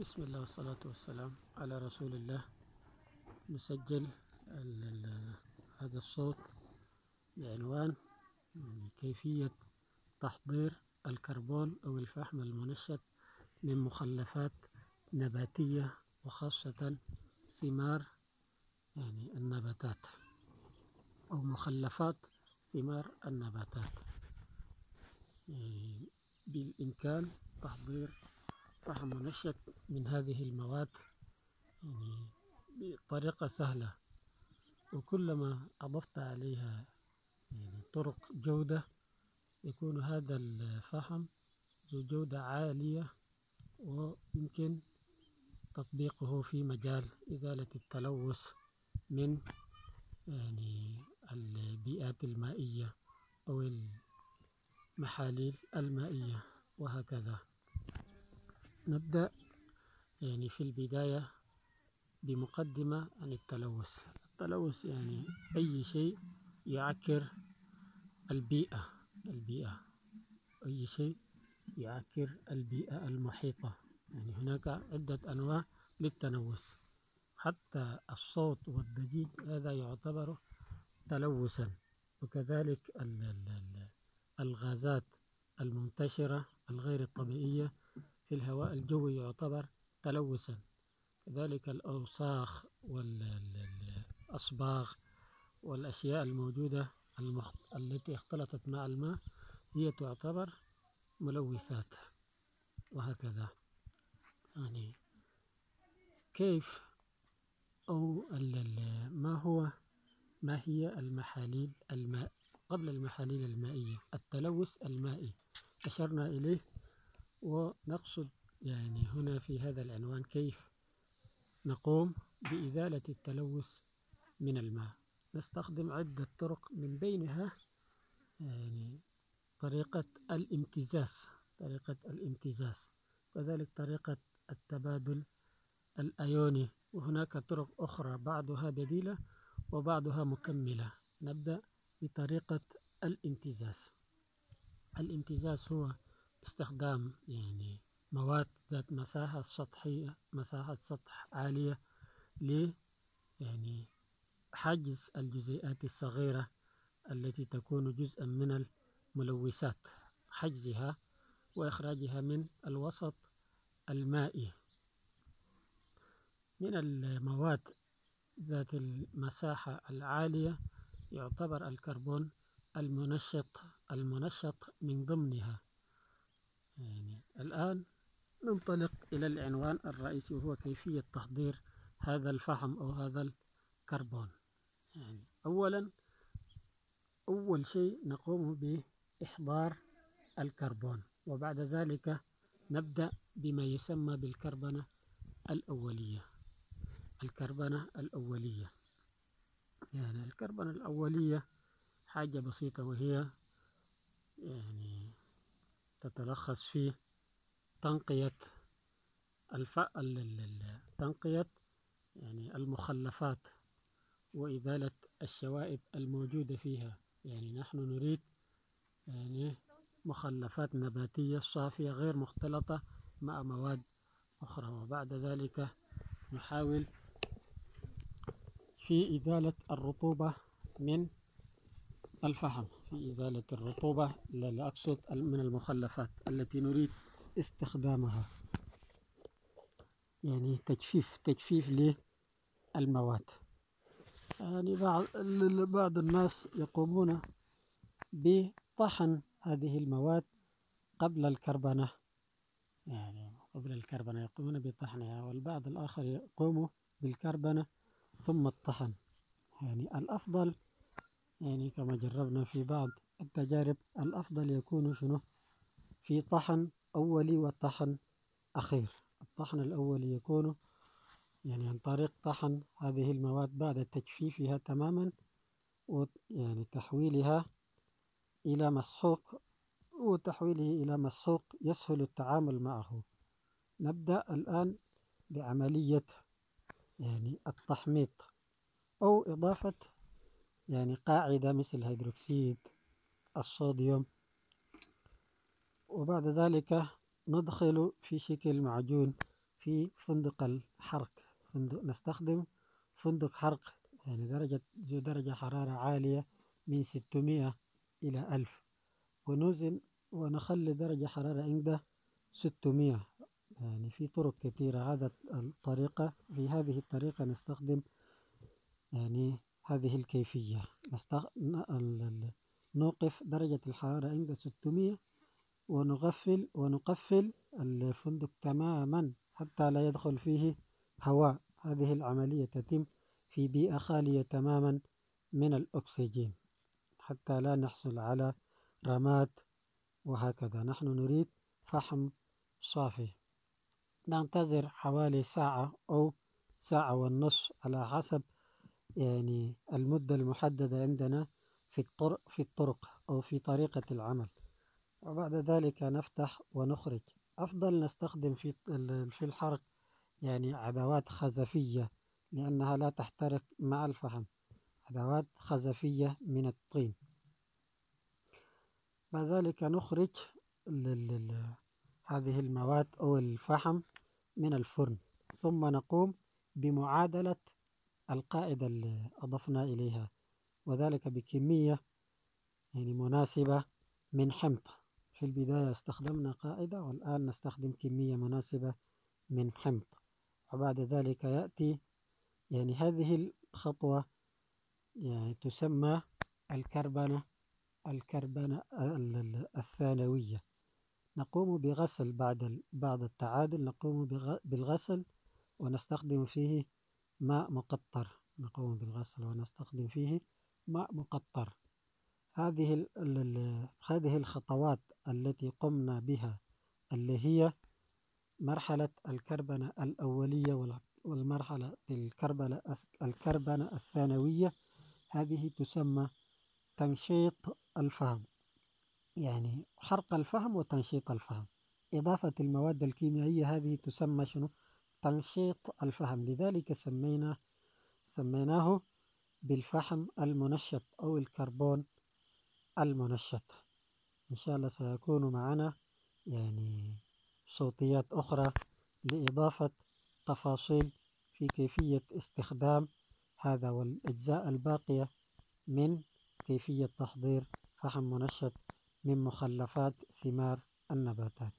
بسم الله والصلاة والسلام على رسول الله. نسجل هذا الصوت بعنوان كيفية تحضير الكربون أو الفحم المنشط من مخلفات نباتية وخاصة ثمار يعني النباتات أو مخلفات ثمار النباتات. يعني بالإمكان تحضير فحم منشط من هذه المواد يعني بطريقة سهلة. وكلما أضفت عليها يعني طرق جودة يكون هذا الفحم ذو جودة عالية ويمكن تطبيقه في مجال إزالة التلوث من يعني البيئات المائية أو المحاليل المائية وهكذا. نبدأ يعني في البداية بمقدمة عن التلوث. التلوث يعني أي شيء يعكر البيئة البيئة. أي شيء يعكر البيئة المحيطة. يعني هناك عدة أنواع للتلوث. حتى الصوت والضجيج هذا يعتبر تلوثا. وكذلك ال- ال- ال- الغازات المنتشرة الغير الطبيعية في الهواء الجوي يعتبر تلوثا. كذلك الأوساخ والأصباغ والأشياء الموجودة المخ... التي اختلطت مع الماء هي تعتبر ملوثات. وهكذا. يعني كيف أو ما هو ما هي المحاليل الماء قبل المحاليل المائية؟ التلوث المائي. أشرنا إليه ونقصد يعني هنا في هذا العنوان كيف نقوم بإزالة التلوث من الماء. نستخدم عدة طرق من بينها يعني طريقة الامتزاز طريقة الامتزاز كذلك طريقة التبادل الأيوني. وهناك طرق أخرى بعضها بديلة وبعضها مكملة. نبدأ بطريقة الامتزاز. الامتزاز هو استخدام يعني مواد ذات مساحة سطحية مساحة سطح عالية ل يعني حجز الجزيئات الصغيرة التي تكون جزءا من الملوثات حجزها وإخراجها من الوسط المائي. من المواد ذات المساحة العالية يعتبر الكربون المنشط المنشط من ضمنها. يعني الآن ننطلق إلى العنوان الرئيسي وهو كيفية تحضير هذا الفحم أو هذا الكربون. يعني أولا أول شيء نقوم بإحضار الكربون وبعد ذلك نبدأ بما يسمى بالكربنة الأولية. الكربنة الأولية يعني الكربنة الأولية حاجة بسيطة وهي يعني تتلخص في تنقية الف... ال- ال- ال- تنقية يعني المخلفات وإزالة الشوائب الموجودة فيها. يعني نحن نريد يعني مخلفات نباتية صافية غير مختلطة مع مواد أخرى. وبعد ذلك نحاول في إزالة الرطوبة من الفحم في إزالة الرطوبة لا أقصد من المخلفات التي نريد استخدامها. يعني تجفيف تجفيف للمواد. يعني بعض بعض الناس يقومون بطحن هذه المواد قبل الكربنة. يعني قبل الكربنة يقومون بطحنها والبعض الآخر يقوم بالكربنة ثم الطحن. يعني الأفضل يعني كما جربنا في بعض التجارب الأفضل يكون شنو؟ في طحن أولي وطحن أخير. الطحن الأولي يكون يعني عن طريق طحن هذه المواد بعد تجفيفها تماما ويعني تحويلها إلى مسحوق وتحويله إلى مسحوق يسهل التعامل معه. نبدأ الآن بعملية يعني التحميط أو إضافة يعني قاعدة مثل هيدروكسيد الصوديوم وبعد ذلك ندخل في شكل معجون في فندق الحرق. فندق نستخدم فندق حرق يعني درجة ذو درجة حرارة عالية من 600 إلى 1000 ونوزن ونخلي درجة حرارة عنده 600 يعني في طرق كثيرة. هذا الطريقة في هذه الطريقة نستخدم يعني هذه الكيفية. نستخ... نوقف درجة الحرارة عند 600 ونغفل ونقفل الفندق تماما حتى لا يدخل فيه هواء. هذه العملية تتم في بيئة خالية تماما من الأكسجين حتى لا نحصل على رماد وهكذا. نحن نريد فحم صافي. ننتظر حوالي ساعة أو ساعة والنصف على حسب يعني المدة المحددة عندنا في الطرق, في الطرق أو في طريقة العمل. وبعد ذلك نفتح ونخرج. أفضل نستخدم في في الحرق يعني أدوات خزفية لأنها لا تحترق مع الفحم. أدوات خزفية من الطين. بعد ذلك نخرج هذه المواد أو الفحم من الفرن. ثم نقوم بمعادلة القاعدة اللي أضفنا إليها وذلك بكمية يعني مناسبة من حمض. في البداية استخدمنا قاعدة والآن نستخدم كمية مناسبة من حمض. وبعد ذلك يأتي يعني هذه الخطوة يعني تسمى الكربنة الكربنة الثانوية. نقوم بغسل بعد بعد التعادل نقوم بالغسل ونستخدم فيه ماء مقطر نقوم بالغسل ونستخدم فيه ماء مقطر. هذه هذه الخطوات التي قمنا بها اللي هي مرحلة الكربنة الأولية والمرحلة الكربنة الكربنة الثانوية. هذه تسمى تنشيط الفهم يعني حرق الفهم وتنشيط الفهم. إضافة المواد الكيميائية هذه تسمى شنو؟ تنشيط الفهم. لذلك سمينا سميناه بالفحم المنشط أو الكربون المنشط. إن شاء الله سيكون معنا يعني صوتيات أخرى لإضافة تفاصيل في كيفية استخدام هذا والأجزاء الباقية من كيفية تحضير فحم منشط من مخلفات ثمار النباتات.